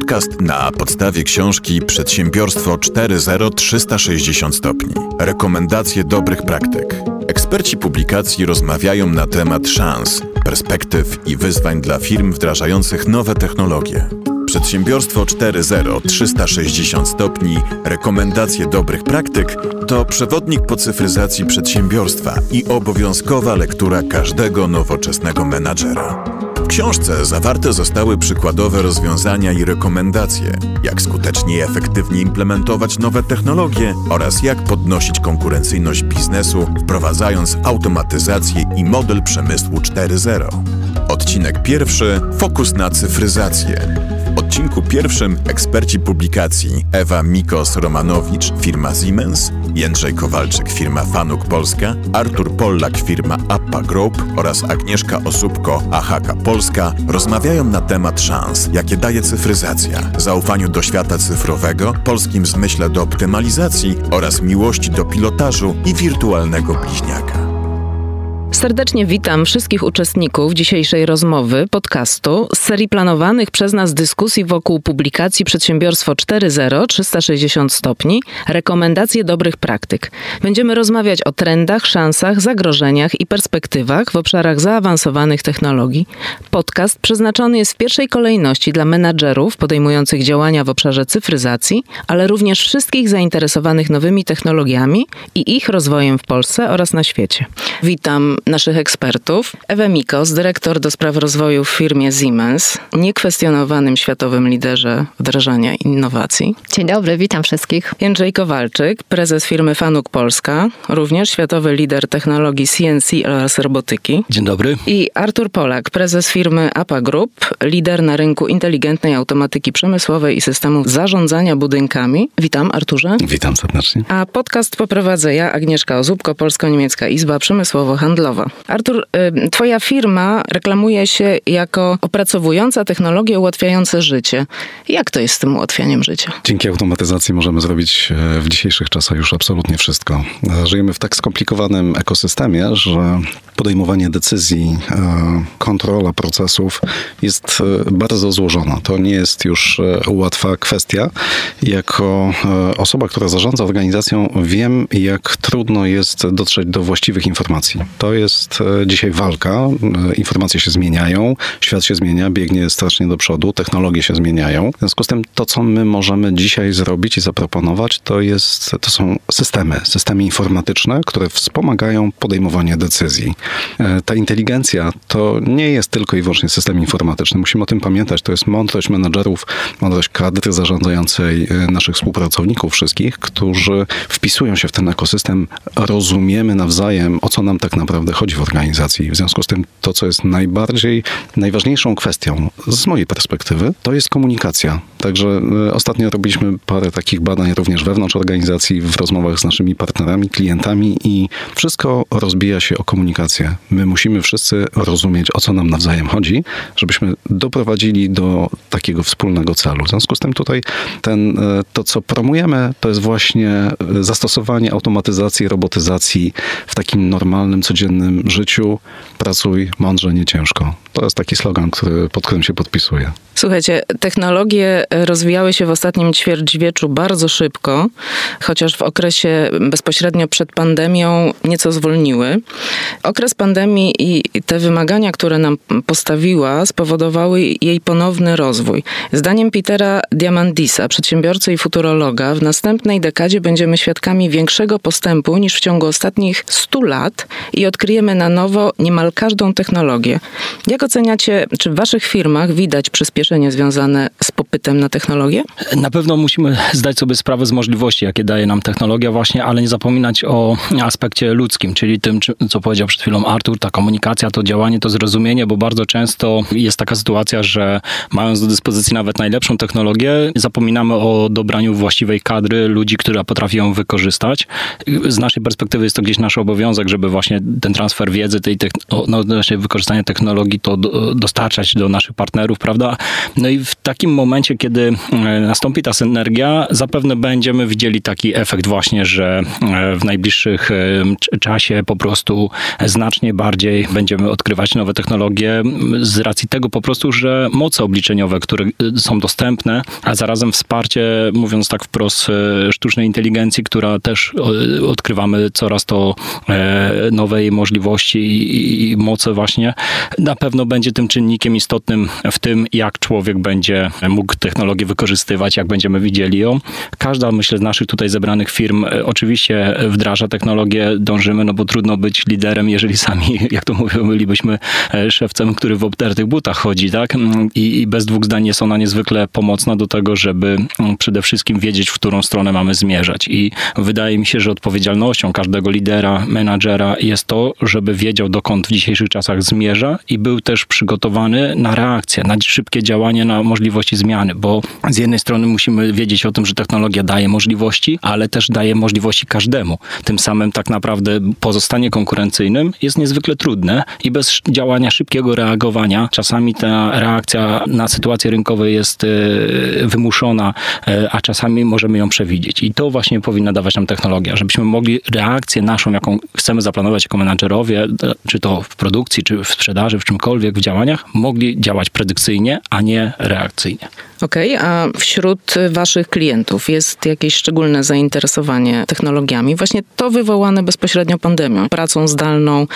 Podcast na podstawie książki Przedsiębiorstwo 4.0 360 stopni. Rekomendacje dobrych praktyk. Eksperci publikacji rozmawiają na temat szans, perspektyw i wyzwań dla firm wdrażających nowe technologie. Przedsiębiorstwo 4.0 360 stopni, rekomendacje dobrych praktyk to przewodnik po cyfryzacji przedsiębiorstwa i obowiązkowa lektura każdego nowoczesnego menadżera. W książce zawarte zostały przykładowe rozwiązania i rekomendacje, jak skutecznie i efektywnie implementować nowe technologie oraz jak podnosić konkurencyjność biznesu, wprowadzając automatyzację i model przemysłu 4.0. Odcinek pierwszy Fokus na cyfryzację. W odcinku pierwszym eksperci publikacji Ewa Mikos-Romanowicz, firma Siemens, Jędrzej Kowalczyk, firma Fanuk Polska, Artur Pollak, firma Appa Group oraz Agnieszka Osóbko, AHK Polska rozmawiają na temat szans, jakie daje cyfryzacja, zaufaniu do świata cyfrowego, polskim zmyśle do optymalizacji oraz miłości do pilotażu i wirtualnego bliźniaka. Serdecznie witam wszystkich uczestników dzisiejszej rozmowy, podcastu, z serii planowanych przez nas dyskusji wokół publikacji Przedsiębiorstwo 4.0 360 stopni rekomendacje dobrych praktyk. Będziemy rozmawiać o trendach, szansach, zagrożeniach i perspektywach w obszarach zaawansowanych technologii. Podcast przeznaczony jest w pierwszej kolejności dla menadżerów podejmujących działania w obszarze cyfryzacji, ale również wszystkich zainteresowanych nowymi technologiami i ich rozwojem w Polsce oraz na świecie. Witam naszych ekspertów. Ewa Mikos, dyrektor do spraw rozwoju w firmie Siemens, niekwestionowanym światowym liderze wdrażania innowacji. Dzień dobry, witam wszystkich. Jędrzej Kowalczyk, prezes firmy Fanuk Polska, również światowy lider technologii CNC oraz robotyki. Dzień dobry. I Artur Polak, prezes firmy APA Group, lider na rynku inteligentnej automatyki przemysłowej i systemów zarządzania budynkami. Witam, Arturze. Witam serdecznie. A podcast poprowadzę ja, Agnieszka Ozubko, Polsko-Niemiecka Izba Przemysłowo-Handlowa. Artur, y, twoja firma reklamuje się jako opracowująca technologie ułatwiające życie. Jak to jest z tym ułatwianiem życia? Dzięki automatyzacji możemy zrobić e, w dzisiejszych czasach już absolutnie wszystko. E, żyjemy w tak skomplikowanym ekosystemie, że podejmowanie decyzji, e, kontrola procesów jest bardzo złożona. To nie jest już łatwa kwestia. Jako osoba, która zarządza organizacją, wiem, jak trudno jest dotrzeć do właściwych informacji. To jest e, dzisiaj walka. E, informacje się zmieniają, świat się zmienia, biegnie strasznie do przodu, technologie się zmieniają. W związku z tym to, co my możemy dzisiaj zrobić i zaproponować, to, jest, to są systemy, systemy informatyczne, które wspomagają podejmowanie decyzji. E, ta inteligencja to nie jest tylko i wyłącznie system informatyczny. Musimy o tym pamiętać. To jest mądrość menedżerów, mądrość kadry zarządzającej naszych współpracowników wszystkich, którzy wpisują się w ten ekosystem, rozumiemy nawzajem, o co nam tak naprawdę chodzi w organizacji. W związku z tym to, co jest najbardziej, najważniejszą kwestią z mojej perspektywy, to jest komunikacja. Także e, ostatnio robiliśmy parę takich badań również wewnątrz organizacji, w rozmowach z naszymi partnerami, klientami i wszystko rozbija się o komunikację. My musimy wszyscy rozumieć, o co nam nawzajem chodzi, żebyśmy doprowadzili do takiego wspólnego celu. W związku z tym tutaj ten, e, to, co promujemy, to jest właśnie e, zastosowanie automatyzacji, robotyzacji w takim normalnym, codziennym życiu pracuj mądrze, nie ciężko. To jest taki slogan, który, pod którym się podpisuję. Słuchajcie, technologie rozwijały się w ostatnim ćwierćwieczu bardzo szybko, chociaż w okresie bezpośrednio przed pandemią nieco zwolniły. Okres pandemii i te wymagania, które nam postawiła, spowodowały jej ponowny rozwój. Zdaniem Petera Diamandisa, przedsiębiorcy i futurologa, w następnej dekadzie będziemy świadkami większego postępu niż w ciągu ostatnich 100 lat i odkryjemy na nowo niemal każdą technologię. Jak oceniacie, czy w waszych firmach widać przyspieszenie związane z popytem na technologię? Na pewno musimy zdać sobie sprawę z możliwości, jakie daje nam technologia właśnie, ale nie zapominać o aspekcie ludzkim, czyli tym, co powiedział przed chwilą Artur, ta komunikacja, to działanie, to zrozumienie, bo bardzo często jest taka sytuacja, że mając do dyspozycji nawet najlepszą technologię, zapominamy o dobraniu właściwej kadry, ludzi, która potrafi ją wykorzystać. Z naszej perspektywy jest to gdzieś nasz obowiązek, żeby właśnie ten transfer wiedzy, tej no, wykorzystanie technologii to dostarczać do naszych partnerów, prawda? No i w takim momencie, kiedy nastąpi ta synergia, zapewne będziemy widzieli taki efekt właśnie, że w najbliższych czasie po prostu znacznie bardziej będziemy odkrywać nowe technologie z racji tego po prostu, że moce obliczeniowe, które są dostępne, a zarazem wsparcie, mówiąc tak wprost, sztucznej inteligencji, która też odkrywamy coraz to e, nowej możliwości i moce właśnie, na pewno będzie tym czynnikiem istotnym w tym, jak człowiek będzie mógł technologię wykorzystywać, jak będziemy widzieli ją. Każda, myślę, z naszych tutaj zebranych firm e, oczywiście wdraża technologię, dążymy, no bo trudno być liderem, jeżeli sami, jak to mówią, bylibyśmy e, szewcem, który w obtertych butach chodzi, tak? I, I bez dwóch zdań jest ona niezwykle pomocna do tego, żeby przede wszystkim wiedzieć, w którą stronę mamy zmierzać. I wydaje mi się, że odpowiedzialnością każdego lidera, menadżera jest to, żeby wiedział, dokąd w dzisiejszych czasach zmierza i był też przygotowany na reakcję, na szybkie działanie, na możliwości zmiany, bo z jednej strony musimy wiedzieć o tym, że technologia daje możliwości, ale też daje możliwości każdemu. Tym samym tak naprawdę pozostanie konkurencyjnym jest niezwykle trudne i bez działania szybkiego reagowania, czasami ta reakcja na sytuacje rynkowe jest e, wymuszona, e, a czasami możemy ją przewidzieć. I to właśnie powinna dawać nam technologia, żebyśmy mogli reakcję naszą, jaką chcemy zaplanować jako menadżerowie, czy to w produkcji, czy w sprzedaży, w czymkolwiek, w działaniach, mogli działać predykcyjnie, a nie reakcyjnie. Okej, okay, a wśród waszych klientów jest jakieś szczególne zainteresowanie technologiami? Właśnie to wywołane bezpośrednio pandemią, pracą zdalną,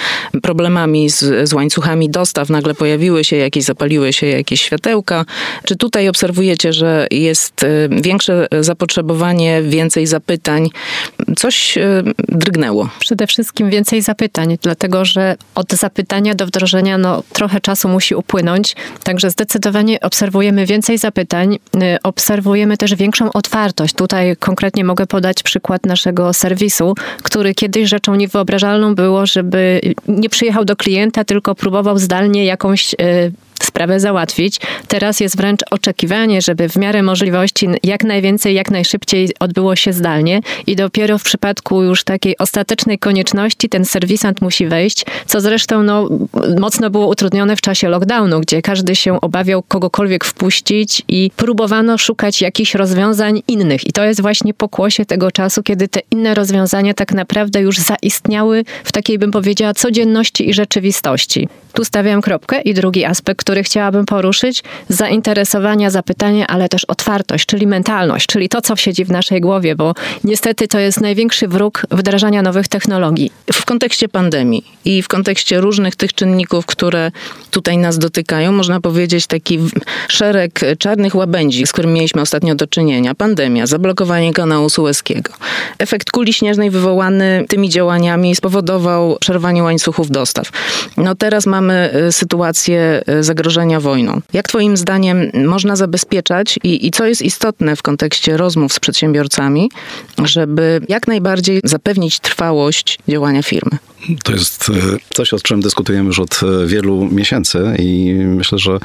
problemami z, z łańcuchami dostaw, nagle pojawiły się jakieś, zapaliły się jakieś światełka. Czy tutaj obserwujecie, że jest y, większe zapotrzebowanie, więcej zapytań? Coś y, drgnęło? Przede wszystkim więcej zapytań, dlatego że od zapytania do wdrożenia no, trochę czasu musi upłynąć, także zdecydowanie obserwujemy więcej zapytań pytań y, obserwujemy też większą otwartość. Tutaj konkretnie mogę podać przykład naszego serwisu, który kiedyś rzeczą niewyobrażalną było, żeby nie przyjechał do klienta, tylko próbował zdalnie jakąś y, sprawę załatwić. Teraz jest wręcz oczekiwanie, żeby w miarę możliwości jak najwięcej, jak najszybciej odbyło się zdalnie i dopiero w przypadku już takiej ostatecznej konieczności ten serwisant musi wejść, co zresztą no, mocno było utrudnione w czasie lockdownu, gdzie każdy się obawiał kogokolwiek wpuścić i próbowano szukać jakichś rozwiązań innych. I to jest właśnie pokłosie tego czasu, kiedy te inne rozwiązania tak naprawdę już zaistniały w takiej, bym powiedziała, codzienności i rzeczywistości. Tu stawiam kropkę i drugi aspekt, który chciałabym poruszyć, zainteresowania, zapytania, ale też otwartość, czyli mentalność, czyli to, co siedzi w naszej głowie, bo niestety to jest największy wróg wdrażania nowych technologii. W kontekście pandemii i w kontekście różnych tych czynników, które tutaj nas dotykają, można powiedzieć taki szereg czarnych łabędzi, z którymi mieliśmy ostatnio do czynienia. Pandemia, zablokowanie kanału sueskiego. Efekt kuli śnieżnej wywołany tymi działaniami spowodował przerwanie łańcuchów dostaw. No teraz mamy y, sytuację y, zagrożenia zagrożenia wojną. Jak Twoim zdaniem można zabezpieczać i, i co jest istotne w kontekście rozmów z przedsiębiorcami, żeby jak najbardziej zapewnić trwałość działania firmy? To jest e, coś, o czym dyskutujemy już od e, wielu miesięcy i myślę, że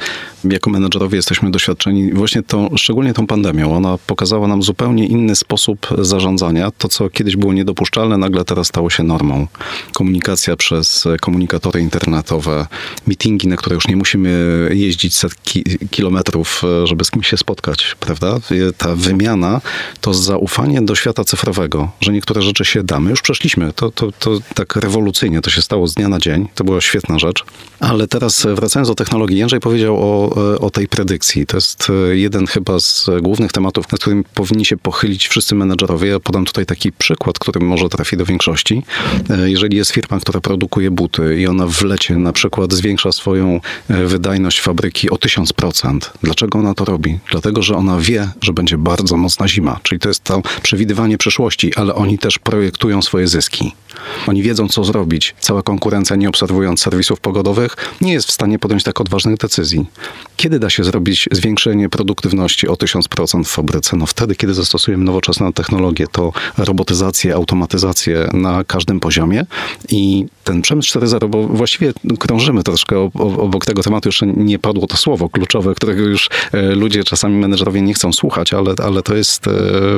jako menedżerowie jesteśmy doświadczeni właśnie tą, szczególnie tą pandemią. Ona pokazała nam zupełnie inny sposób zarządzania. To, co kiedyś było niedopuszczalne, nagle teraz stało się normą. Komunikacja przez komunikatory internetowe, meetingi, na które już nie musimy jeździć setki kilometrów, e, żeby z kimś się spotkać, prawda? Ta wymiana to zaufanie do świata cyfrowego, że niektóre rzeczy się damy. Już przeszliśmy. To, to, to tak rewolucyjnie rewolucyjnie. To się stało z dnia na dzień. To była świetna rzecz. Ale teraz wracając do technologii, Jędrzej powiedział o, o tej predykcji. To jest e, jeden chyba z głównych tematów, nad którym powinni się pochylić wszyscy menedżerowie. Ja podam tutaj taki przykład, który może trafi do większości. E, jeżeli jest firma, która produkuje buty i ona w lecie na przykład zwiększa swoją e, wydajność fabryki o 1000%. Dlaczego ona to robi? Dlatego, że ona wie, że będzie bardzo mocna zima. Czyli to jest to przewidywanie przyszłości, ale oni też projektują swoje zyski. Oni wiedzą, co zrobić. Cała konkurencja, nie obserwując serwisów pogodowych, nie jest w stanie podjąć tak odważnych decyzji. Kiedy da się zrobić zwiększenie produktywności o 1000% w fabryce? No wtedy, kiedy zastosujemy nowoczesne technologie, to robotyzację, automatyzację na każdym poziomie i ten przemysł 4.0, bo właściwie krążymy troszkę obok tego tematu, jeszcze nie padło to słowo kluczowe, którego już e, ludzie, czasami menedżerowie nie chcą słuchać, ale, ale to jest e,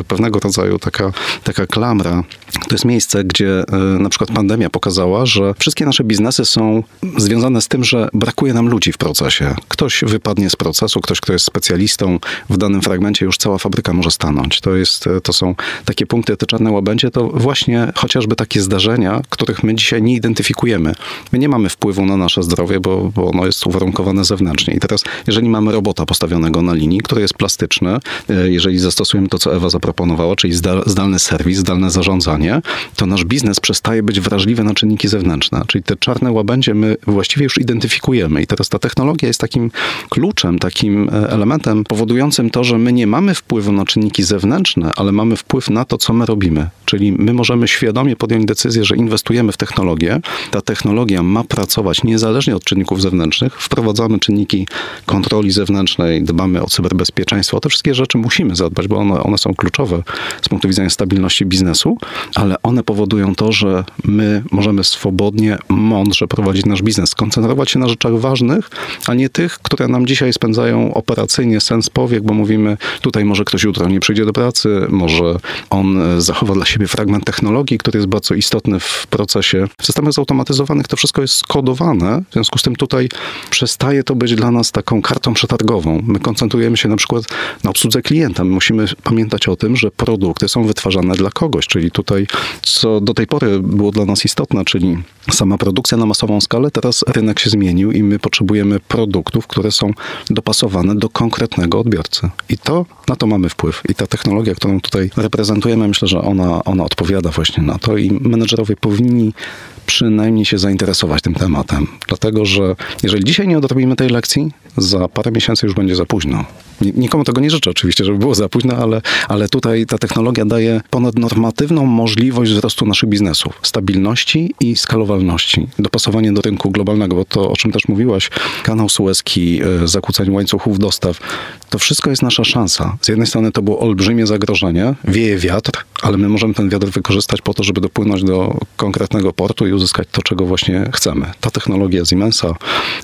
pewnego rodzaju taka, taka klamra. To jest miejsce, gdzie e, na przykład pandemia pokazała, że wszystkie nasze biznesy są związane z tym, że brakuje nam ludzi w procesie. Ktoś wypadnie z procesu, ktoś, kto jest specjalistą w danym fragmencie, już cała fabryka może stanąć. To, jest, to są takie punkty, te czarne łabędzie, to właśnie chociażby takie zdarzenia, których my dzisiaj nie identyfikujemy. My nie mamy wpływu na nasze zdrowie, bo, bo ono jest uwarunkowane zewnętrznie. I teraz, jeżeli mamy robota postawionego na linii, który jest plastyczny, e, jeżeli zastosujemy to, co Ewa zaproponowała, czyli zdalny serwis, zdalne zarządzanie, to nasz biznes przestaje być wrażliwy na czynniki zewnętrzne. Czyli te czarne łabędzie my właściwie już identyfikujemy. I teraz ta technologia jest takim kluczem, takim e, elementem powodującym to, że my nie mamy wpływu na czynniki zewnętrzne, ale mamy wpływ na to, co my robimy. Czyli my możemy świadomie podjąć decyzję, że inwestujemy w technologię. Ta technologia ma pracować niezależnie od czynników zewnętrznych. Wprowadzamy czynniki kontroli zewnętrznej, dbamy o cyberbezpieczeństwo. O te wszystkie rzeczy musimy zadbać, bo one, one są kluczowe z punktu widzenia stabilności biznesu, ale one powodują to, że my możemy swobodnie, mądrze prowadzić nasz biznes, koncentrować się na rzeczach ważnych, a nie tych, które nam dzisiaj spędzają operacyjnie sens powiek, bo mówimy, tutaj może ktoś jutro nie przyjdzie do pracy, może on e, zachowa dla siebie fragment technologii, który jest bardzo istotny w procesie. W systemach zautomatyzowanych to wszystko jest skodowane, w związku z tym tutaj przestaje to być dla nas taką kartą przetargową. My koncentrujemy się na przykład na obsłudze klienta. My musimy pamiętać o tym, że produkty są wytwarzane dla kogoś, czyli tutaj, co do tej pory było dla nas istotne, czyli sama produkcja na masową skalę, teraz rynek się zmienił i my potrzebujemy produktów, które są dopasowane do konkretnego odbiorcy. I to, na to mamy wpływ. I ta technologia, którą tutaj reprezentujemy, myślę, że ona, ona odpowiada właśnie na to i menedżerowie powinni przynajmniej się zainteresować tym tematem. Dlatego, że jeżeli dzisiaj nie odrobimy tej lekcji, za parę miesięcy już będzie za późno. Nikomu tego nie życzę oczywiście, żeby było za późno, ale, ale tutaj ta technologia daje ponadnormatywną możliwość wzrostu naszych biznesów, stabilności i skalowalności, dopasowanie do rynku globalnego, bo to, o czym też mówiłaś, kanał sueski, e, zakłócenie łańcuchów dostaw, to wszystko jest nasza szansa. Z jednej strony to było olbrzymie zagrożenie, wieje wiatr, ale my możemy ten wiatr wykorzystać po to, żeby dopłynąć do konkretnego portu i uzyskać to, czego właśnie chcemy. Ta technologia Siemensa,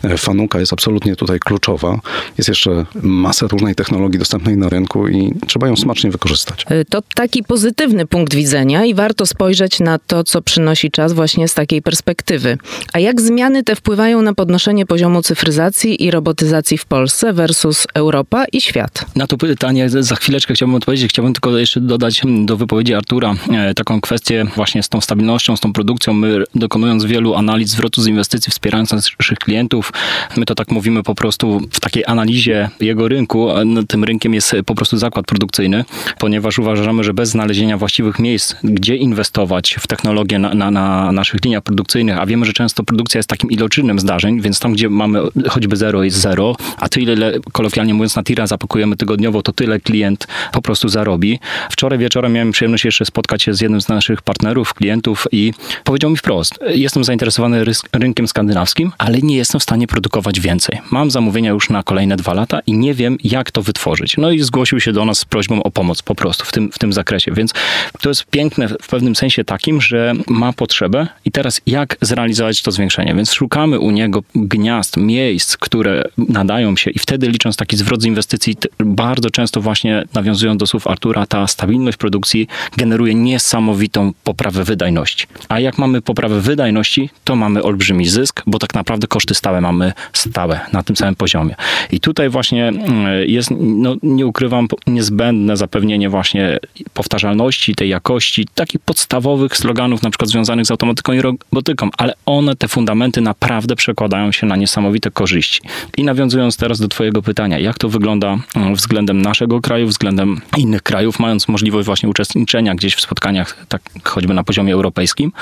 e, Fanuka jest absolutnie tutaj kluczowa. Jest jeszcze masa różnej technologii dostępnej na rynku i trzeba ją smacznie wykorzystać. E, to taki pozytywny punkt widzenia i warto spojrzeć na to, co przynosi czas właśnie z takiej perspektywy. A jak zmiany te wpływają na podnoszenie poziomu cyfryzacji i robotyzacji w Polsce versus Europa i świat? Na to pytanie za chwileczkę chciałbym odpowiedzieć. Chciałbym tylko jeszcze dodać do wypowiedzi Artura e, taką kwestię właśnie z tą stabilnością, z tą produkcją. My dokonując wielu analiz zwrotu z inwestycji, wspierając naszych klientów, my to tak mówimy po prostu w takiej analizie jego rynku. Tym rynkiem jest po prostu zakład produkcyjny, ponieważ uważamy, że bez znalezienia właściwych miejsc, gdzie inwestować w technologię na, na, na naszych liniach produkcyjnych, a wiemy, że często produkcja jest takim iloczynnym zdarzeń, więc tam, gdzie mamy choćby zero jest zero, a tyle, kolokwialnie mówiąc na tira zapakujemy tygodniowo, to tyle klient po prostu zarobi. Wczoraj wieczorem miałem przyjemność jeszcze spotkać się z jednym z naszych partnerów, klientów i powiedział mi wprost, jestem zainteresowany rynkiem skandynawskim, ale nie jestem w stanie produkować więcej. Mam zamówienia już na kolejne dwa lata i nie wiem, jak to wytworzyć. No i zgłosił się do nas z prośbą o pomoc po prostu w tym, w tym zakresie, więc to jest piękne w pewnym sensie takim, że ma potrzebę i teraz jak zrealizować to zwiększenie, więc szukamy u niego gniazd, miejsc, które nadają się i wtedy licząc taki zwrot z inwestycji, bardzo często właśnie nawiązując do słów Artura, ta stabilność produkcji generuje niesamowitą poprawę wydajności. A jak mamy poprawę wydajności, to mamy olbrzymi zysk, bo tak naprawdę koszty stałe mamy stałe na tym samym poziomie. I tutaj właśnie mm, jest, no, nie ukrywam, niezbędne zapewnienie właśnie powtarzalności, tej jakości, takich podstawowych sloganów, na przykład związanych z automatyką i robotyką, ale one, te fundamenty naprawdę przekładają się na niesamowite korzyści. I nawiązując teraz do Twojego pytania, jak to wygląda mm, względem naszego kraju, względem innych krajów, mając możliwość właśnie uczestniczenia gdzieś w spotkaniach, tak choćby na poziomie europejskim,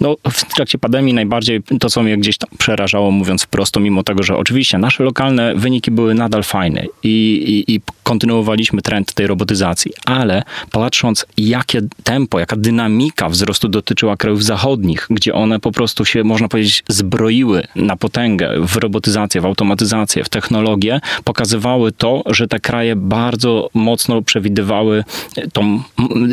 no w trakcie pandemii najbardziej to, co mnie gdzieś tam przerażało, mówiąc wprost, mimo tego, że oczywiście nasze lokalne wyniki były nadal fajne i i, i kontynuowaliśmy trend tej robotyzacji, ale patrząc, jakie tempo, jaka dynamika wzrostu dotyczyła krajów zachodnich, gdzie one po prostu się, można powiedzieć, zbroiły na potęgę w robotyzację, w automatyzację, w technologię, pokazywały to, że te kraje bardzo mocno przewidywały tą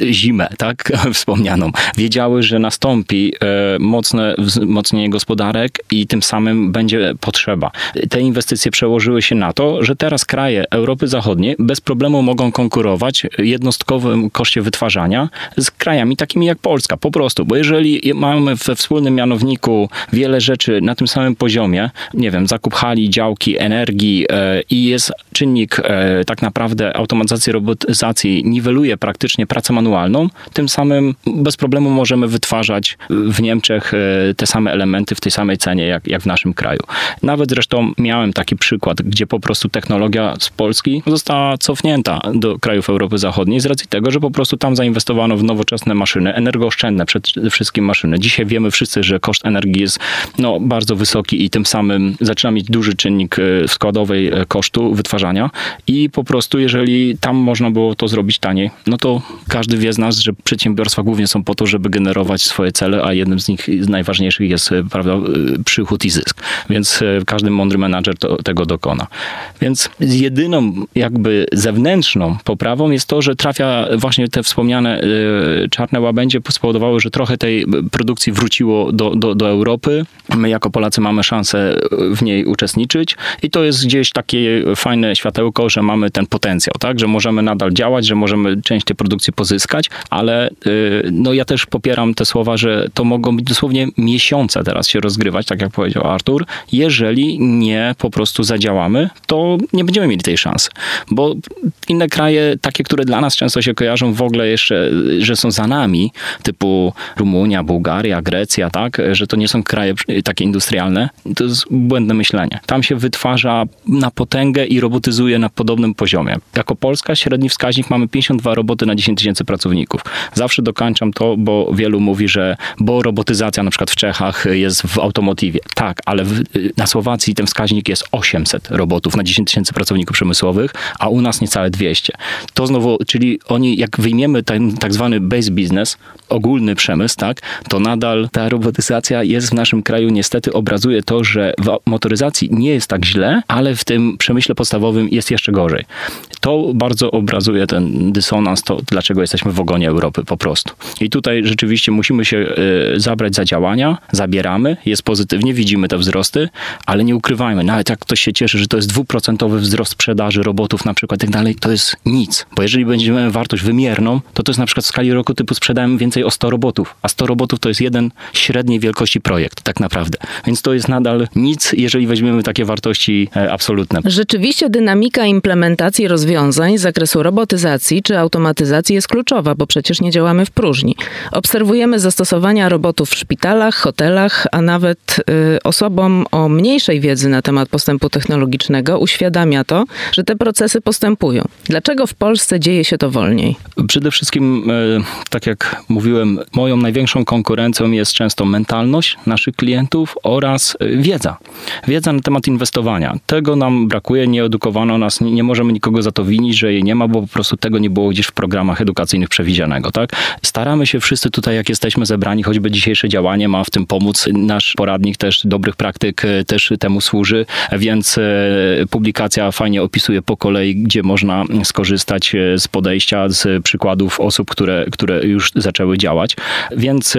zimę, tak, wspomnianą. Wiedziały, że nastąpi e, mocne wzmocnienie gospodarek i tym samym będzie potrzeba. Te inwestycje przełożyły się na to, że teraz kraje Europy Zachodniej bez problemu mogą konkurować jednostkowym koszcie wytwarzania z krajami takimi jak Polska, po prostu. Bo jeżeli mamy we wspólnym mianowniku wiele rzeczy na tym samym poziomie, nie wiem, zakup hali, działki, energii e, i jest czynnik e, tak naprawdę automatyzacji, robotyzacji niweluje praktycznie pracę manualną, tym samym bez problemu możemy wytwarzać w Niemczech e, te same elementy w tej samej cenie jak, jak w naszym kraju. Nawet zresztą miałem taki przykład, gdzie po prostu technologia z Polski została cofnięta do krajów Europy Zachodniej z racji tego, że po prostu tam zainwestowano w nowoczesne maszyny, energooszczędne przede wszystkim maszyny. Dzisiaj wiemy wszyscy, że koszt energii jest no, bardzo wysoki i tym samym zaczyna mieć duży czynnik e, składowej e, kosztu wytwarzania i po prostu jeżeli tam można było to zrobić taniej, no to każdy wie z nas, że przedsiębiorstwa głównie są po to, żeby generować swoje cele, a jednym z nich z najważniejszych jest e, prawda, przychód i zysk. Więc każdy mądry menadżer to, tego dokona. Więc jedyną jakby zewnętrzną poprawą jest to, że trafia właśnie te wspomniane czarne łabędzie spowodowały, że trochę tej produkcji wróciło do, do, do Europy. My jako Polacy mamy szansę w niej uczestniczyć i to jest gdzieś takie fajne światełko, że mamy ten potencjał, tak, że możemy nadal działać, że możemy część tej produkcji pozyskać, ale y, no ja też popieram te słowa, że to mogą być dosłownie miesiące teraz się rozgrywać, tak jak powiedział Artur. Jeżeli nie po prostu zadziałamy, to nie będziemy mieli tej szansy, bo inne kraje, takie, które dla nas często się kojarzą w ogóle jeszcze, że są za nami, typu Rumunia, Bułgaria, Grecja, tak, że to nie są kraje takie industrialne, to jest błędne myślenie. Tam się wytwarza na potęgę i robotyzuje na podobnym poziomie. Jako Polska średni wskaźnik mamy 52 roboty na 10 tysięcy pracowników. Zawsze dokańczam to, bo wielu mówi, że bo robotyzacja na przykład w Czechach jest w automotywie. Tak, ale w, na Słowacji ten wskaźnik jest 800 robotów na 10 tysięcy pracowników przemysłowych, a u nas niecałe 200. To znowu, czyli oni, jak wyjmiemy ten tak zwany base business, ogólny przemysł, tak, to nadal ta robotyzacja jest w naszym kraju, niestety obrazuje to, że w motoryzacji nie jest tak źle, ale w tym przemyśle podstawowym jest jeszcze gorzej. To bardzo obrazuje ten dysonans, to dlaczego jesteśmy w ogonie Europy po prostu. I tutaj rzeczywiście musimy się y, zabrać za działania, zabieramy, jest pozytywnie, widzimy te wzrosty, ale nie ukrywajmy, nawet jak ktoś się cieszy, że to jest dwuprocentowy wzrost sprzedaży robotów na przykład i tak dalej, to jest nic, bo jeżeli będziemy wartość wymierną, to to jest na przykład w skali roku typu sprzedałem więcej o 100 robotów, a 100 robotów to jest jeden średniej wielkości projekt, tak naprawdę. Więc to jest nadal nic, jeżeli weźmiemy takie wartości e, absolutne. Rzeczywiście dynamika implementacji rozwiązań z zakresu robotyzacji czy automatyzacji jest kluczowa, bo przecież nie działamy w próżni. Obserwujemy zastosowania robotów w szpitalach, hotelach, a nawet y, osobom o mniejszej wiedzy na temat postępu technologicznego uświadamia to, że te procesy postępują. Dlaczego w Polsce dzieje się to wolniej? Przede wszystkim, y, tak jak mówiłem, moją największą konkurencją jest często mentalność naszych klientów oraz y, wiedza. Wiedza na temat inwestowania. Tego nam brakuje, nie edukowano nas, nie, możemy nikogo za to winić, że jej nie ma, bo po prostu tego nie było gdzieś w programach edukacyjnych przewidzianego, tak? Staramy się wszyscy tutaj, jak jesteśmy zebrani, choćby dzisiejsze działanie ma w tym pomóc. Nasz poradnik też dobrych praktyk y, też temu służy, więc publikacja fajnie opisuje po kolei, gdzie można skorzystać z podejścia, z przykładów osób, które, które już zaczęły działać. Więc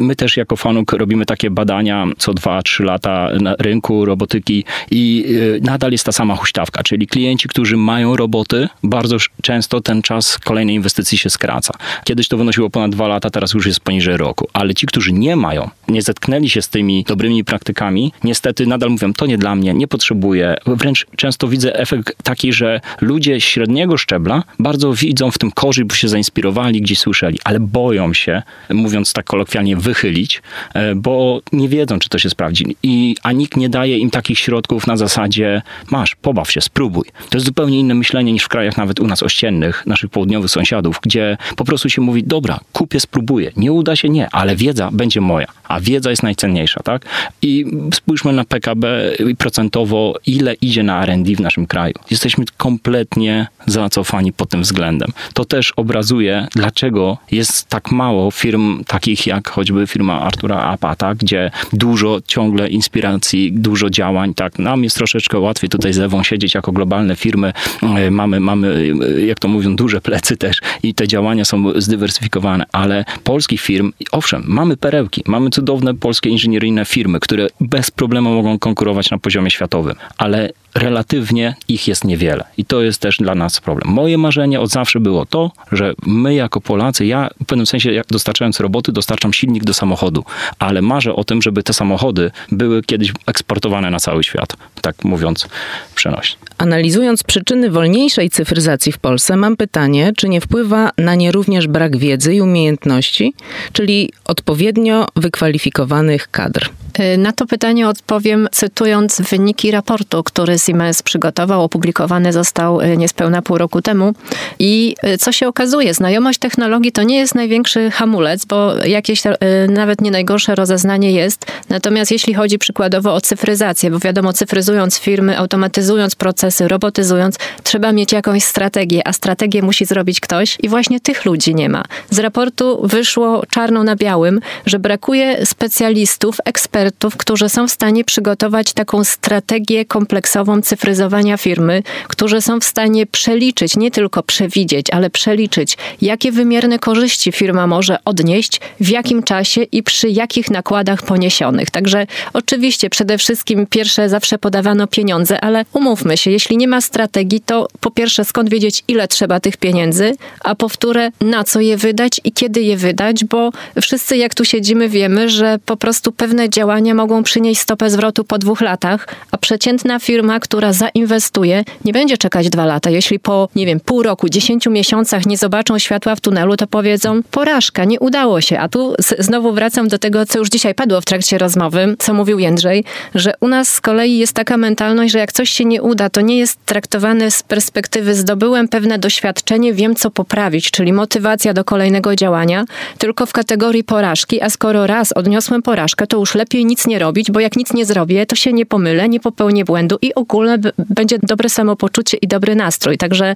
my też jako Fanuk robimy takie badania co 2-3 lata na rynku robotyki i y, nadal jest ta sama huśtawka, czyli klienci, którzy mają roboty, bardzo często ten czas kolejnej inwestycji się skraca. Kiedyś to wynosiło ponad 2 lata, teraz już jest poniżej roku, ale ci, którzy nie mają, nie zetknęli się z tymi dobrymi praktykami, niestety nadal mówią, to nie dla mnie, nie potrzebuję. Wręcz często widzę efekt taki, że ludzie średniego szczebla bardzo widzą w tym korzyść, bo się zainspirowali, gdzieś słyszeli, ale boją się, mówiąc tak kolokwialnie, wychylić, e, bo nie wiedzą, czy to się sprawdzi. I, a nikt nie daje im takich środków na zasadzie, masz, pobaw się, spróbuj. To jest zupełnie inne myślenie niż w krajach nawet u nas ościennych, naszych południowych sąsiadów, gdzie po prostu się mówi, dobra, kupię, spróbuję. Nie uda się, nie, ale wiedza będzie moja, a wiedza jest najcenniejsza, tak? I spójrzmy na PKB procentowo, ile idzie na R&D w naszym kraju. Jesteśmy kompletnie zacofani pod tym względem. To też obrazuje, dlaczego jest tak mało firm takich jak choćby firma Artura Apata, gdzie dużo ciągle inspiracji, dużo działań, tak? Nam jest troszeczkę łatwiej tutaj z Ewą siedzieć jako globalne firmy. E, mamy, mamy, e, jak to mówią, duże plecy też i te działania są zdywersyfikowane, ale polskich firm, owszem, mamy perełki, mamy cudowne polskie inżynieryjne firmy, które bez problemu mogą konkurować na poziomie światowym, ale relatywnie ich jest niewiele. I to jest też dla nas problem. Moje marzenie od zawsze było to, że my jako Polacy, ja w pewnym sensie jak dostarczając roboty, dostarczam silnik do samochodu, ale marzę o tym, żeby te samochody były kiedyś eksportowane na cały świat, tak mówiąc przenośnie. Analizując przyczyny wolniejszej cyfryzacji w Polsce, mam pytanie, czy nie wpływa na nie również brak wiedzy i umiejętności, czyli odpowiednio wykwalifikowanych kadr? Y, na to pytanie odpowiem cytując wyniki raportu, który Siemens przygotował, opublikowany został y, niespełna pół roku temu. I y, co się okazuje, znajomość technologii to nie jest największy hamulec, bo jakieś nawet nie najgorsze rozeznanie jest. Natomiast jeśli chodzi przykładowo o cyfryzację, bo wiadomo, cyfryzując firmy, automatyzując procesy, robotyzując, trzeba mieć jakąś strategię, a strategię musi zrobić ktoś i właśnie tych ludzi nie ma. Z raportu wyszło czarno na białym, że brakuje specjalistów, ekspertów, ekspertów, którzy są w stanie przygotować taką strategię kompleksową cyfryzowania firmy, którzy są w stanie przeliczyć, nie tylko przewidzieć, ale przeliczyć, jakie wymierne korzyści firma może odnieść, w jakim czasie i przy jakich nakładach poniesionych. Także oczywiście przede wszystkim pierwsze zawsze podawano pieniądze, ale umówmy się, jeśli nie ma strategii, to po pierwsze skąd wiedzieć, ile trzeba tych pieniędzy, a po wtóre na co je wydać i kiedy je wydać, bo wszyscy jak tu siedzimy wiemy, że po prostu pewne działania działania mogą przynieść stopę zwrotu po dwóch latach, a przeciętna firma, która zainwestuje, nie będzie czekać dwa lata. Jeśli po, nie wiem, pół roku, dziesięciu miesiącach nie zobaczą światła w tunelu, to powiedzą, porażka, nie udało się. A tu znowu wracam do tego, co już dzisiaj padło w trakcie rozmowy, co mówił Jędrzej, że u nas z kolei jest taka mentalność, że jak coś się nie uda, to nie jest traktowane z perspektywy zdobyłem pewne doświadczenie, wiem co poprawić, czyli motywacja do kolejnego działania, tylko w kategorii porażki, a skoro raz odniosłem porażkę, to już lepiej nic nie robić, bo jak nic nie zrobię, to się nie pomylę, nie popełnię błędu i ogólnie będzie dobre samopoczucie i dobry nastrój. Także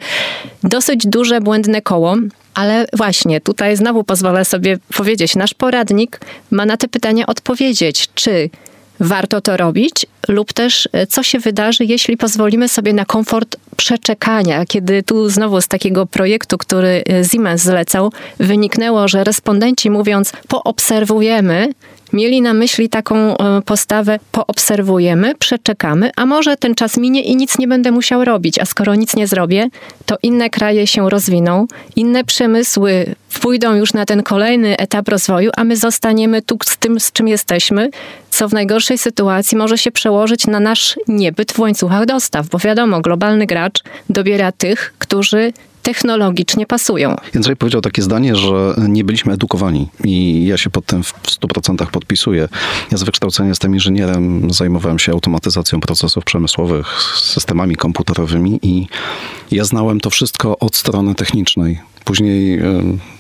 dosyć duże błędne koło. Ale właśnie tutaj znowu pozwolę sobie powiedzieć, nasz poradnik ma na te pytania odpowiedzieć, czy warto to robić, lub też e, co się wydarzy, jeśli pozwolimy sobie na komfort przeczekania, kiedy tu znowu z takiego projektu, który e, Siemens zlecał, wyniknęło, że respondenci mówiąc poobserwujemy, mieli na myśli taką e, postawę, poobserwujemy, przeczekamy, a może ten czas minie i nic nie będę musiał robić, a skoro nic nie zrobię, to inne kraje się rozwiną, inne przemysły pójdą już na ten kolejny etap rozwoju, a my zostaniemy tu z tym, z czym jesteśmy, co w najgorszej sytuacji może się przełożyć na nasz niebyt w łańcuchach dostaw, bo wiadomo, globalny gracz dobiera tych, którzy technologicznie pasują. Jędrzej powiedział takie zdanie, że nie byliśmy edukowani i ja się pod tym w 100% podpisuję. Ja z wykształcenia jestem inżynierem, zajmowałem się automatyzacją procesów przemysłowych, systemami komputerowymi i ja znałem to wszystko od strony technicznej. Później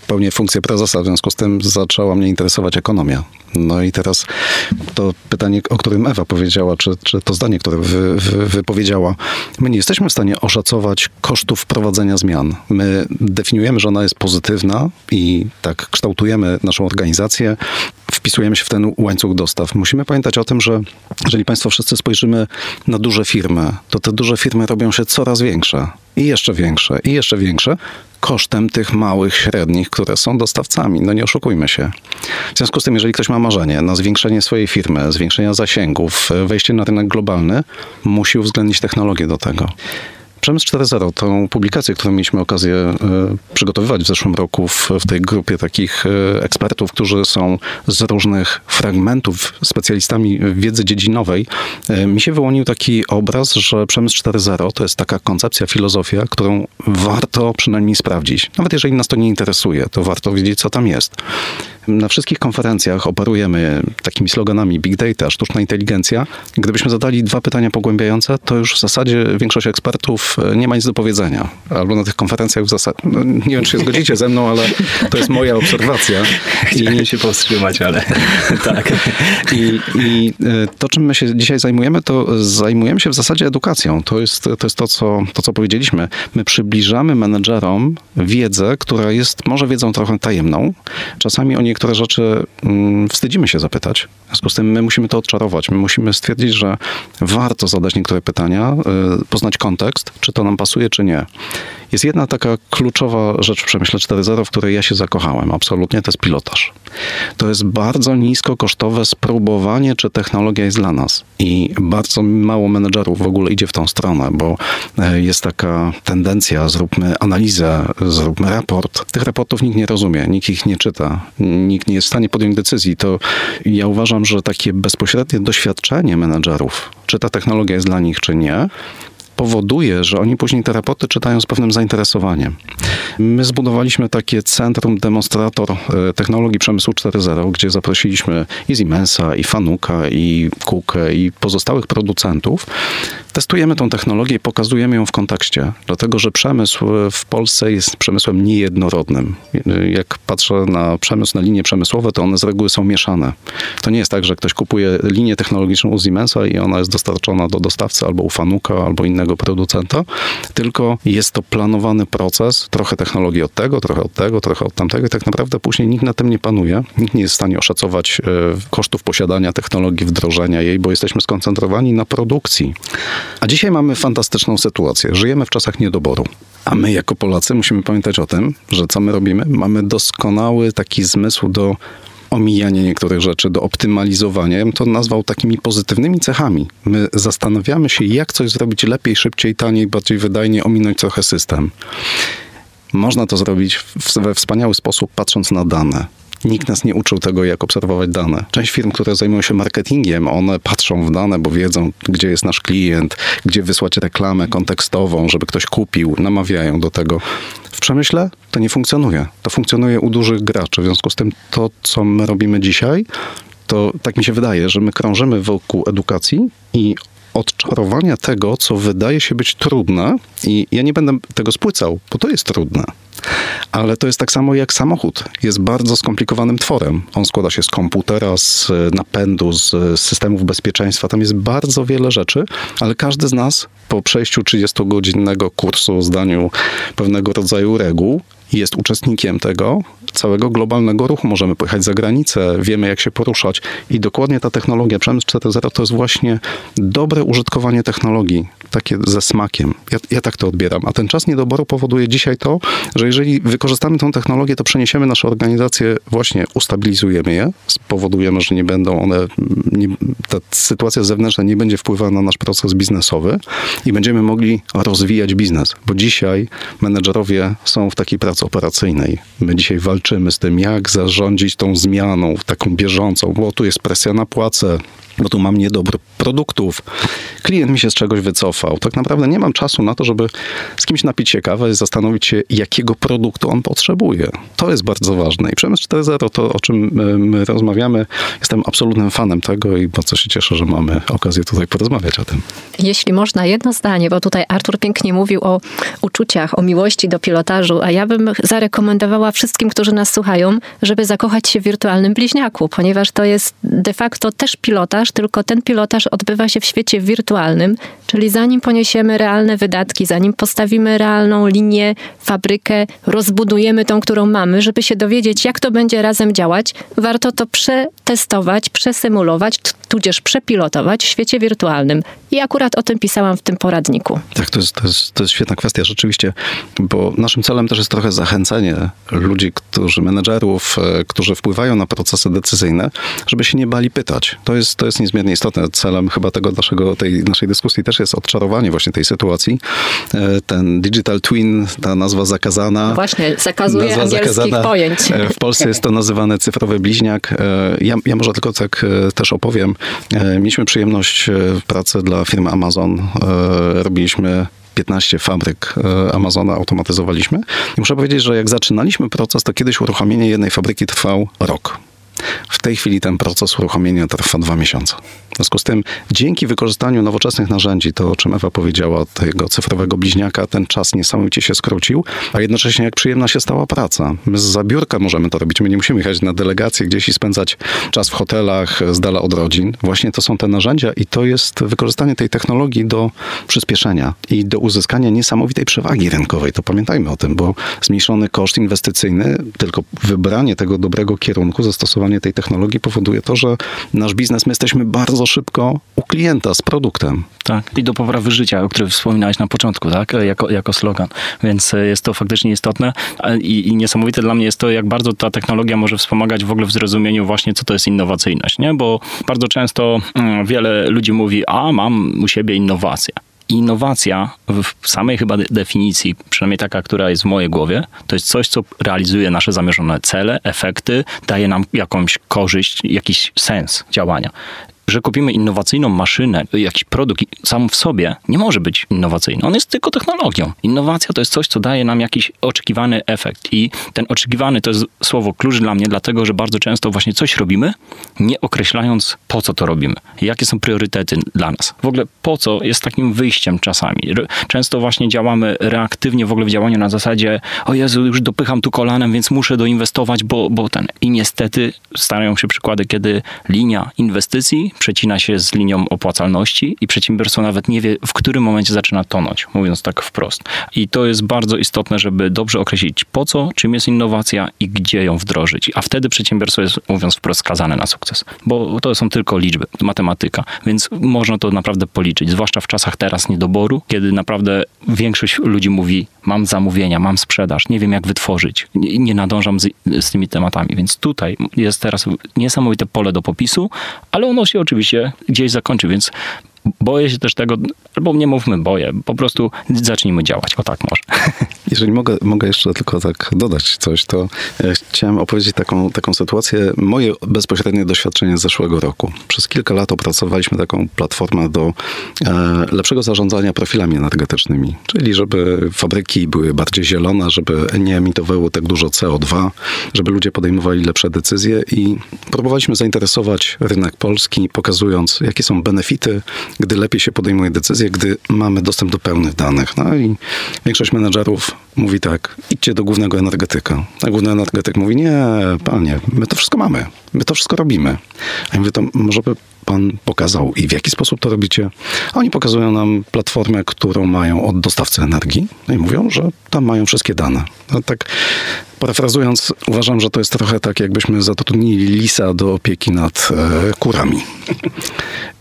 pełnię funkcję prezesa, w związku z tym zaczęła mnie interesować ekonomia. No i teraz to pytanie, o którym Ewa powiedziała, czy, czy to zdanie, które wy, wy, wypowiedziała, my nie jesteśmy w stanie oszacować kosztów wprowadzenia zmian. My definiujemy, że ona jest pozytywna i tak kształtujemy naszą organizację, wpisujemy się w ten łańcuch dostaw. Musimy pamiętać o tym, że jeżeli Państwo wszyscy spojrzymy na duże firmy, to te duże firmy robią się coraz większe i jeszcze większe i jeszcze większe kosztem tych małych, średnich, które są dostawcami. No nie oszukujmy się. W związku z tym, jeżeli ktoś ma marzenie na zwiększenie swojej firmy, zwiększenia zasięgów, wejście na rynek globalny, musi uwzględnić technologię do tego. Przemysł 4.0, tą publikację, którą mieliśmy okazję e, przygotowywać w zeszłym roku w, w tej grupie takich e, ekspertów, którzy są z różnych fragmentów specjalistami wiedzy dziedzinowej, e, mi się wyłonił taki obraz, że przemysł 4.0 to jest taka koncepcja, filozofia, którą warto przynajmniej sprawdzić. Nawet jeżeli nas to nie interesuje, to warto wiedzieć, co tam jest. Na wszystkich konferencjach operujemy takimi sloganami big data, sztuczna inteligencja. Gdybyśmy zadali dwa pytania pogłębiające, to już w zasadzie większość ekspertów e, nie ma nic do powiedzenia. Albo na tych konferencjach w zasadzie, no, nie wiem, czy się zgodzicie ze mną, ale to jest moja obserwacja. Chciałem się powstrzymać, ale tak. I, I e, to, czym my się dzisiaj zajmujemy, to zajmujemy się w zasadzie edukacją. To jest to, jest to, co, to co powiedzieliśmy. My przybliżamy menedżerom wiedzę, która jest może wiedzą trochę tajemną. Czasami o niektóre rzeczy mm, wstydzimy się zapytać. W związku z tym my musimy to odczarować. My musimy stwierdzić, że warto zadać niektóre pytania, y, poznać kontekst, czy to nam pasuje, czy nie. Jest jedna taka kluczowa rzecz w Przemyśle 4.0, w której ja się zakochałem, absolutnie, to jest pilotaż. To jest bardzo niskokosztowe spróbowanie, czy technologia jest dla nas. I bardzo mało menedżerów w ogóle idzie w tą stronę, bo e, jest taka tendencja, zróbmy analizę, zróbmy raport. Tych raportów nikt nie rozumie, nikt ich nie czyta, nikt nie jest w stanie podjąć decyzji. To ja uważam, że takie bezpośrednie doświadczenie menedżerów, czy ta technologia jest dla nich, czy nie, powoduje, że oni później te raporty czytają z pewnym zainteresowaniem. My zbudowaliśmy takie centrum demonstrator e, technologii przemysłu 4.0, gdzie zaprosiliśmy i Siemensa, i Fanuka, i Kukę, i pozostałych producentów. Testujemy tą technologię i pokazujemy ją w kontekście, dlatego że przemysł w Polsce jest przemysłem niejednorodnym. Jak patrzę na przemysł, na linie przemysłowe, to one z reguły są mieszane. To nie jest tak, że ktoś kupuje linię technologiczną u Siemensa i ona jest dostarczona do dostawcy albo u Fanuka, albo innego producenta, tylko jest to planowany proces, trochę technologii od tego, trochę od tego, trochę od tamtego i tak naprawdę później nikt na tym nie panuje. Nikt nie jest w stanie oszacować e, kosztów posiadania technologii, wdrożenia jej, bo jesteśmy skoncentrowani na produkcji. A dzisiaj mamy fantastyczną sytuację. Żyjemy w czasach niedoboru. A my jako Polacy musimy pamiętać o tym, że co my robimy? Mamy doskonały taki zmysł do omijanie niektórych rzeczy, do optymalizowania. Ja bym to nazwał takimi pozytywnymi cechami. My zastanawiamy się, jak coś zrobić lepiej, szybciej, taniej, bardziej wydajnie, ominąć trochę system. Można to zrobić we wspaniały sposób, patrząc na dane. Nikt nas nie uczył tego, jak obserwować dane. Część firm, które zajmują się marketingiem, one patrzą w dane, bo wiedzą, gdzie jest nasz klient, gdzie wysłać reklamę kontekstową, żeby ktoś kupił, namawiają do tego. W przemyśle to nie funkcjonuje. To funkcjonuje u dużych graczy. W związku z tym to, co my robimy dzisiaj, to tak mi się wydaje, że my krążymy wokół edukacji i odczarowania tego, co wydaje się być trudne, i ja nie będę tego spłycał, bo to jest trudne. Ale to jest tak samo jak samochód. Jest bardzo skomplikowanym tworem. On składa się z komputera, z napędu, z systemów bezpieczeństwa. Tam jest bardzo wiele rzeczy, ale każdy z nas po przejściu 30-godzinnego kursu, zdaniu pewnego rodzaju reguł, jest uczestnikiem tego całego globalnego ruchu. Możemy pojechać za granicę, wiemy jak się poruszać i dokładnie ta technologia Przemysł 4.0 to jest właśnie dobre użytkowanie technologii, takie ze smakiem. Ja, ja tak to odbieram. A ten czas niedoboru powoduje dzisiaj to, że jeżeli wykorzystamy tą technologię, to przeniesiemy nasze organizacje, właśnie ustabilizujemy je, spowodujemy, że nie będą one, nie, ta sytuacja zewnętrzna nie będzie wpływała na nasz proces biznesowy i będziemy mogli rozwijać biznes, bo dzisiaj menedżerowie są w takiej pracy operacyjnej. My dzisiaj walczymy z tym, jak zarządzić tą zmianą, taką bieżącą, bo tu jest presja na płace, bo tu mam niedobór produktów. Klient mi się z czegoś wycofał. Tak naprawdę nie mam czasu na to, żeby z kimś napić się kawę i zastanowić się, jakiego produktu on potrzebuje. To jest bardzo ważne. I Przemysł 4.0, to o czym my rozmawiamy, jestem absolutnym fanem tego i bardzo się cieszę, że mamy okazję tutaj porozmawiać o tym. Jeśli można, jedno zdanie, bo tutaj Artur pięknie mówił o uczuciach, o miłości do pilotażu, a ja bym zarekomendowała wszystkim, którzy nas słuchają, żeby zakochać się w wirtualnym bliźniaku, ponieważ to jest de facto też pilotaż, tylko ten pilotaż odbywa się w świecie wirtualnym, czyli zanim poniesiemy realne wydatki, zanim postawimy realną linię, fabrykę, rozbudujemy tą, którą mamy, żeby się dowiedzieć, jak to będzie razem działać, warto to przetestować, przesymulować, tudzież przepilotować w świecie wirtualnym. I akurat o tym pisałam w tym poradniku. Tak, to jest, to jest, to jest świetna kwestia rzeczywiście, bo naszym celem też jest trochę zachęcenie ludzi, którzy, menedżerów, e, którzy wpływają na procesy decyzyjne, żeby się nie bali pytać. To jest, to jest niezmiernie istotne. Celem chyba tego naszego, tej naszej dyskusji też jest odczarowanie właśnie tej sytuacji. E, ten digital twin, ta nazwa zakazana. No właśnie, zakazuje nazwa angielskich zakazana. pojęć. E, w Polsce jest to nazywany cyfrowy bliźniak. Ja, ja może tylko tak też opowiem. Mieliśmy przyjemność pracy dla firmy Amazon. Robiliśmy 15 fabryk e, Amazona automatyzowaliśmy. I muszę powiedzieć, że jak zaczynaliśmy proces, to kiedyś uruchomienie jednej fabryki trwał rok. W tej chwili ten proces uruchomienia trwa dwa miesiące. W związku z tym, dzięki wykorzystaniu nowoczesnych narzędzi, to o czym Ewa powiedziała, tego cyfrowego bliźniaka, ten czas niesamowicie się skrócił, a jednocześnie jak przyjemna się stała praca. My z zabiórka możemy to robić, my nie musimy jechać na delegację gdzieś i spędzać czas w hotelach z dala od rodzin. Właśnie to są te narzędzia i to jest wykorzystanie tej technologii do przyspieszenia i do uzyskania niesamowitej przewagi rynkowej. To pamiętajmy o tym, bo zmniejszony koszt inwestycyjny, tylko wybranie tego dobrego kierunku, zastosowanie tej technologii powoduje to, że nasz biznes, my jesteśmy bardzo szybko u klienta z produktem. Tak, i do poprawy życia, o którym wspominałeś na początku, tak, jako, jako slogan. Więc e, jest to faktycznie istotne I, i niesamowite dla mnie jest to, jak bardzo ta technologia może wspomagać w ogóle w zrozumieniu właśnie, co to jest innowacyjność, nie? Bo bardzo często mm, wiele ludzi mówi, a mam u siebie innowacje innowacja w samej chyba definicji, przynajmniej taka, która jest w mojej głowie, to jest coś, co realizuje nasze zamierzone cele, efekty, daje nam jakąś korzyść, jakiś sens działania że kupimy innowacyjną maszynę, jakiś produkt sam w sobie nie może być innowacyjny. On jest tylko technologią. Innowacja to jest coś, co daje nam jakiś oczekiwany efekt. I ten oczekiwany to jest słowo klucz dla mnie, dlatego że bardzo często właśnie coś robimy, nie określając po co to robimy. Jakie są priorytety dla nas. W ogóle po co jest takim wyjściem czasami. Często właśnie działamy reaktywnie w ogóle w działaniu na zasadzie o Jezu, już dopycham tu kolanem, więc muszę doinwestować, bo, bo ten. I niestety starają się przykłady, kiedy linia inwestycji przecina się z linią opłacalności i przedsiębiorstwo nawet nie wie, w którym momencie zaczyna tonąć, mówiąc tak wprost. I to jest bardzo istotne, żeby dobrze określić po co, czym jest innowacja i gdzie ją wdrożyć. A wtedy przedsiębiorstwo jest, mówiąc wprost, skazane na sukces. Bo to są tylko liczby, matematyka, więc można to naprawdę policzyć, zwłaszcza w czasach teraz niedoboru, kiedy naprawdę większość ludzi mówi, mam zamówienia, mam sprzedaż, nie wiem jak wytworzyć, nie, nie nadążam z, z tymi tematami, więc tutaj jest teraz niesamowite pole do popisu, ale ono się oczywiście gdzieś zakończy, więc boję się też tego, albo nie mówmy boję, po prostu zacznijmy działać, o tak może. Jeżeli mogę, mogę jeszcze tylko tak dodać coś, to e, chciałem opowiedzieć taką, taką sytuację, moje bezpośrednie doświadczenie z zeszłego roku. Przez kilka lat opracowaliśmy taką platformę do e, lepszego zarządzania profilami energetycznymi, czyli żeby fabryki były bardziej zielone, żeby nie emitowały tak dużo CO2, żeby ludzie podejmowali lepsze decyzje i próbowaliśmy zainteresować rynek polski, pokazując, jakie są benefity gdy lepiej się podejmuje decyzje, gdy mamy dostęp do pełnych danych. No i większość menedżerów mówi tak, idźcie do głównego energetyka. A główny energetyk mówi, nie, panie, my to wszystko mamy, my to wszystko robimy. A ja mówię, to może by pan pokazał i w jaki sposób to robicie? A oni pokazują nam platformę, którą mają od dostawcy energii no i mówią, że tam mają wszystkie dane. No tak parafrazując, uważam, że to jest trochę tak, jakbyśmy zatrudnili lisa do opieki nad e, kurami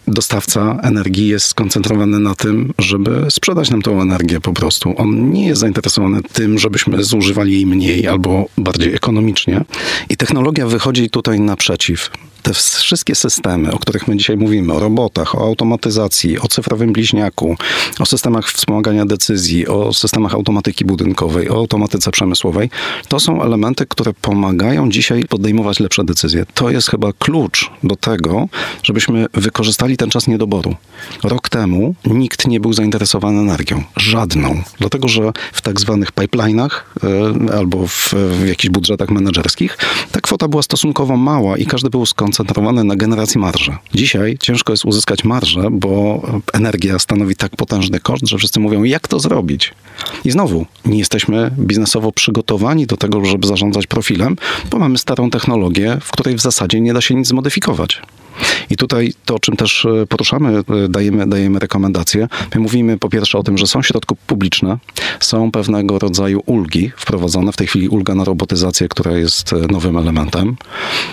dostawca energii jest skoncentrowany na tym, żeby sprzedać nam tą energię po prostu. On nie jest zainteresowany tym, żebyśmy zużywali jej mniej albo bardziej ekonomicznie. I technologia wychodzi tutaj naprzeciw te wszystkie systemy, o których my dzisiaj mówimy, o robotach, o automatyzacji, o cyfrowym bliźniaku, o systemach wspomagania decyzji, o systemach automatyki budynkowej, o automatyce przemysłowej, to są elementy, które pomagają dzisiaj podejmować lepsze decyzje. To jest chyba klucz do tego, żebyśmy wykorzystali ten czas niedoboru. Rok temu nikt nie był zainteresowany energią. Żadną. Dlatego, że w tak zwanych pipeline'ach e, albo w, w jakichś budżetach menedżerskich ta kwota była stosunkowo mała i każdy był skoncentrowany na generacji marży. Dzisiaj ciężko jest uzyskać marżę, bo energia stanowi tak potężny koszt, że wszyscy mówią, jak to zrobić. I znowu, nie jesteśmy biznesowo przygotowani do tego, żeby zarządzać profilem, bo mamy starą technologię, w której w zasadzie nie da się nic zmodyfikować. I tutaj to, czym też e, poruszamy, e, dajemy, dajemy rekomendacje. My mówimy po pierwsze o tym, że są środki publiczne, są pewnego rodzaju ulgi wprowadzone. W tej chwili ulga na robotyzację, która jest e, nowym elementem.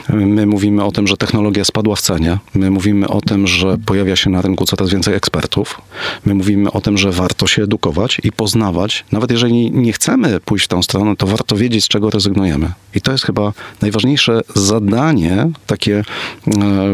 My mówimy o tym, że technologia spadła w cenie. My mówimy o tym, że pojawia się na rynku coraz więcej ekspertów. My mówimy o tym, że warto się edukować i poznawać. Nawet jeżeli nie chcemy pójść w tą stronę, to warto wiedzieć, z czego rezygnujemy. I to jest chyba najważniejsze zadanie, takie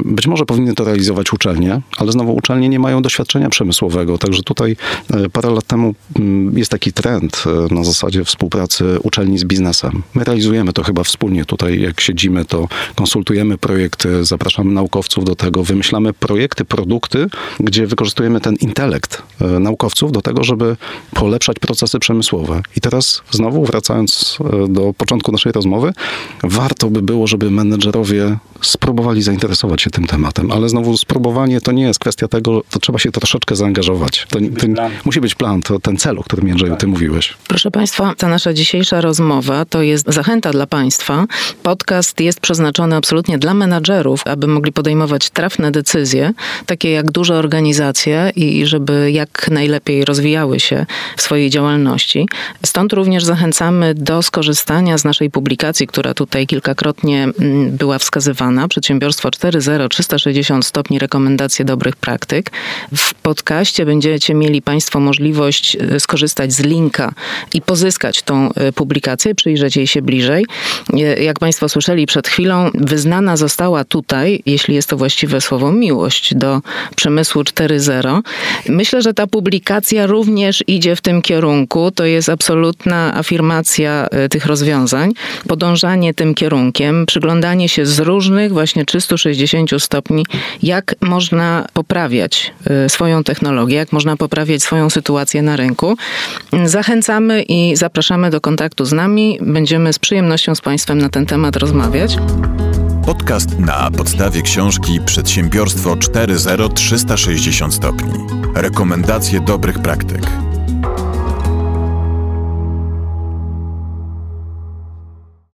być Być może powinny to realizować uczelnie, ale znowu uczelnie nie mają doświadczenia przemysłowego, także tutaj e, parę lat temu mm, jest taki trend e, na zasadzie współpracy uczelni z biznesem. My realizujemy to chyba wspólnie tutaj, jak siedzimy, to konsultujemy projekty, zapraszamy naukowców do tego, wymyślamy projekty, produkty, gdzie wykorzystujemy ten intelekt e, naukowców do tego, żeby polepszać procesy przemysłowe. I teraz znowu wracając do początku naszej rozmowy, warto by było, żeby menedżerowie spróbowali zainteresować się tym tematem, ale znowu spróbowanie to nie jest kwestia tego, to trzeba się troszeczkę zaangażować. To, to musi być plan, to ten cel, o którym Jędrzeju ty mówiłeś. Proszę Państwa, ta nasza dzisiejsza rozmowa to jest zachęta dla Państwa. Podcast jest przeznaczony absolutnie dla menadżerów, aby mogli podejmować trafne decyzje, takie jak duże organizacje i żeby jak najlepiej rozwijały się w swojej działalności. Stąd również zachęcamy do skorzystania z naszej publikacji, która tutaj kilkakrotnie mm, była wskazywana. Przedsiębiorstwo 4.0 360 stopni rekomendacje dobrych praktyk. W podcaście będziecie mieli Państwo możliwość e, skorzystać z linka i pozyskać tą e, publikację, przyjrzeć jej się bliżej. E, jak Państwo słyszeli przed chwilą, wyznana została tutaj, jeśli jest to właściwe słowo, miłość do przemysłu 4.0. Myślę, że ta publikacja również idzie w tym kierunku. To jest absolutna afirmacja tych rozwiązań, podążanie tym kierunkiem, przyglądanie się z różnych właśnie 360 stopni, jak można poprawiać y, swoją technologię, jak można poprawiać swoją sytuację na rynku. Zachęcamy i zapraszamy do kontaktu z nami. Będziemy z przyjemnością z Państwem na ten temat rozmawiać. Podcast na podstawie książki Przedsiębiorstwo 4.0 360 stopni. Rekomendacje dobrych praktyk.